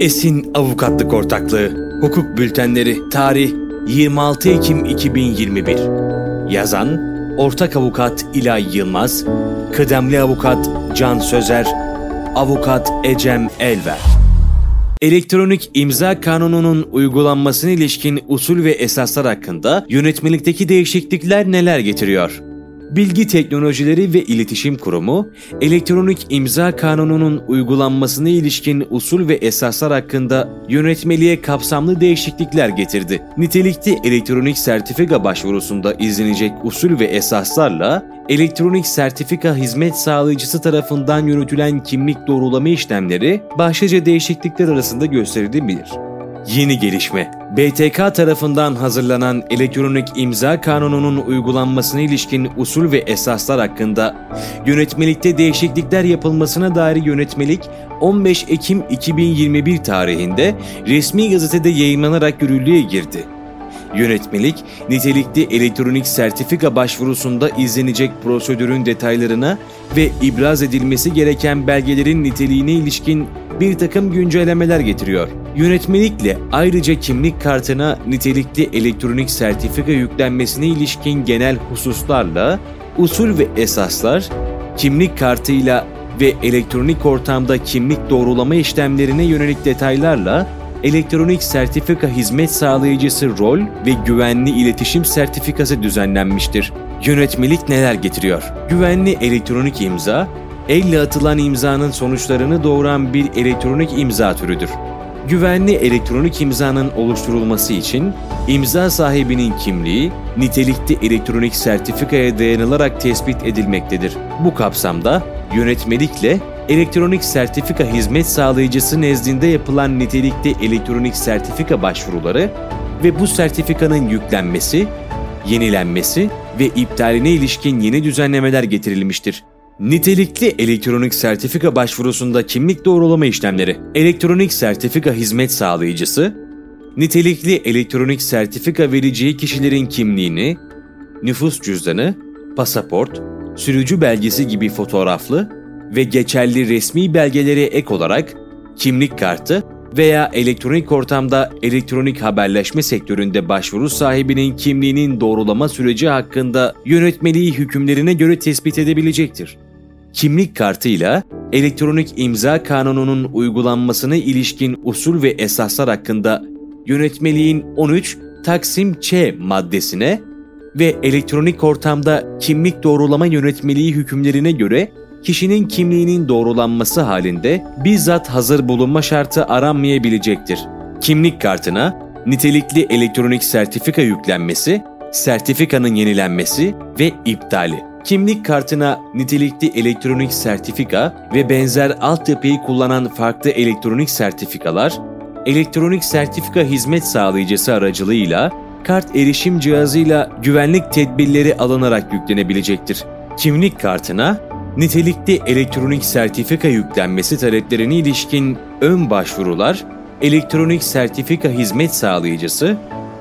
Esin Avukatlık Ortaklığı Hukuk Bültenleri Tarih 26 Ekim 2021 Yazan Ortak Avukat İlay Yılmaz Kıdemli Avukat Can Sözer Avukat Ecem Elver Elektronik imza kanununun uygulanmasına ilişkin usul ve esaslar hakkında yönetmelikteki değişiklikler neler getiriyor? Bilgi Teknolojileri ve İletişim Kurumu, elektronik imza kanununun uygulanmasına ilişkin usul ve esaslar hakkında yönetmeliğe kapsamlı değişiklikler getirdi. Nitelikli elektronik sertifika başvurusunda izlenecek usul ve esaslarla elektronik sertifika hizmet sağlayıcısı tarafından yürütülen kimlik doğrulama işlemleri başlıca değişiklikler arasında gösterilebilir. Yeni gelişme. BTK tarafından hazırlanan elektronik imza kanununun uygulanmasına ilişkin usul ve esaslar hakkında yönetmelikte değişiklikler yapılmasına dair yönetmelik 15 Ekim 2021 tarihinde resmi gazetede yayınlanarak yürürlüğe girdi. Yönetmelik, nitelikli elektronik sertifika başvurusunda izlenecek prosedürün detaylarına ve ibraz edilmesi gereken belgelerin niteliğine ilişkin bir takım güncellemeler getiriyor. Yönetmelikle ayrıca kimlik kartına nitelikli elektronik sertifika yüklenmesine ilişkin genel hususlarla usul ve esaslar, kimlik kartıyla ve elektronik ortamda kimlik doğrulama işlemlerine yönelik detaylarla elektronik sertifika hizmet sağlayıcısı rol ve güvenli iletişim sertifikası düzenlenmiştir. Yönetmelik neler getiriyor? Güvenli elektronik imza, elle atılan imzanın sonuçlarını doğuran bir elektronik imza türüdür. Güvenli elektronik imzanın oluşturulması için imza sahibinin kimliği nitelikli elektronik sertifikaya dayanılarak tespit edilmektedir. Bu kapsamda yönetmelikle elektronik sertifika hizmet sağlayıcısı nezdinde yapılan nitelikli elektronik sertifika başvuruları ve bu sertifikanın yüklenmesi, yenilenmesi ve iptaline ilişkin yeni düzenlemeler getirilmiştir. Nitelikli elektronik sertifika başvurusunda kimlik doğrulama işlemleri, elektronik sertifika hizmet sağlayıcısı, nitelikli elektronik sertifika vereceği kişilerin kimliğini, nüfus cüzdanı, pasaport, sürücü belgesi gibi fotoğraflı ve geçerli resmi belgelere ek olarak kimlik kartı veya elektronik ortamda elektronik haberleşme sektöründe başvuru sahibinin kimliğinin doğrulama süreci hakkında yönetmeliği hükümlerine göre tespit edebilecektir kimlik kartıyla elektronik imza kanununun uygulanmasına ilişkin usul ve esaslar hakkında yönetmeliğin 13 Taksim Ç maddesine ve elektronik ortamda kimlik doğrulama yönetmeliği hükümlerine göre kişinin kimliğinin doğrulanması halinde bizzat hazır bulunma şartı aranmayabilecektir. Kimlik kartına nitelikli elektronik sertifika yüklenmesi, sertifikanın yenilenmesi ve iptali kimlik kartına nitelikli elektronik sertifika ve benzer altyapıyı kullanan farklı elektronik sertifikalar, elektronik sertifika hizmet sağlayıcısı aracılığıyla kart erişim cihazıyla güvenlik tedbirleri alınarak yüklenebilecektir. Kimlik kartına nitelikli elektronik sertifika yüklenmesi taleplerine ilişkin ön başvurular, elektronik sertifika hizmet sağlayıcısı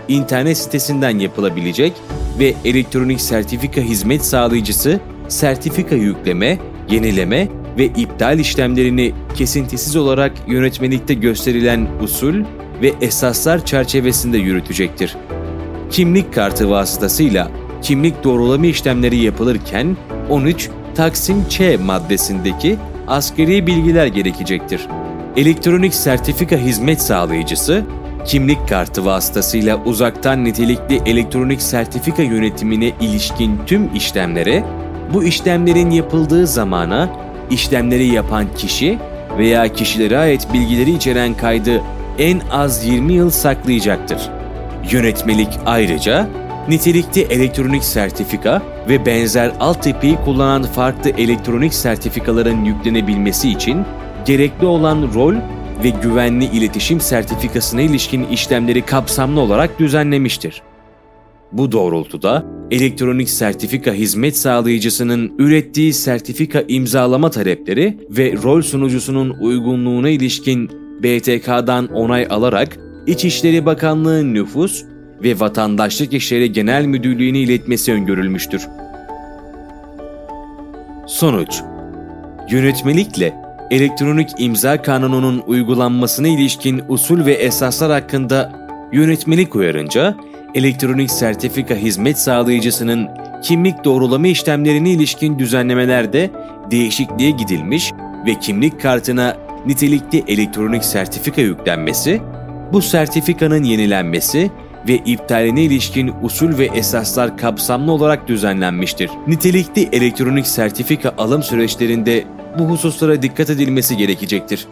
internet sitesinden yapılabilecek ve elektronik sertifika hizmet sağlayıcısı sertifika yükleme, yenileme ve iptal işlemlerini kesintisiz olarak yönetmelikte gösterilen usul ve esaslar çerçevesinde yürütecektir. Kimlik kartı vasıtasıyla kimlik doğrulama işlemleri yapılırken 13 Taksim Ç maddesindeki askeri bilgiler gerekecektir. Elektronik sertifika hizmet sağlayıcısı kimlik kartı vasıtasıyla uzaktan nitelikli elektronik sertifika yönetimine ilişkin tüm işlemlere, bu işlemlerin yapıldığı zamana işlemleri yapan kişi veya kişilere ait bilgileri içeren kaydı en az 20 yıl saklayacaktır. Yönetmelik ayrıca nitelikli elektronik sertifika ve benzer altyapıyı kullanan farklı elektronik sertifikaların yüklenebilmesi için gerekli olan rol ve güvenli iletişim sertifikasına ilişkin işlemleri kapsamlı olarak düzenlemiştir. Bu doğrultuda elektronik sertifika hizmet sağlayıcısının ürettiği sertifika imzalama talepleri ve rol sunucusunun uygunluğuna ilişkin BTK'dan onay alarak İçişleri Bakanlığı Nüfus ve Vatandaşlık İşleri Genel Müdürlüğü'ne iletmesi öngörülmüştür. Sonuç Yönetmelikle elektronik imza kanununun uygulanmasına ilişkin usul ve esaslar hakkında yönetmelik uyarınca, elektronik sertifika hizmet sağlayıcısının kimlik doğrulama işlemlerine ilişkin düzenlemelerde değişikliğe gidilmiş ve kimlik kartına nitelikli elektronik sertifika yüklenmesi, bu sertifikanın yenilenmesi ve iptaline ilişkin usul ve esaslar kapsamlı olarak düzenlenmiştir. Nitelikli elektronik sertifika alım süreçlerinde bu hususlara dikkat edilmesi gerekecektir.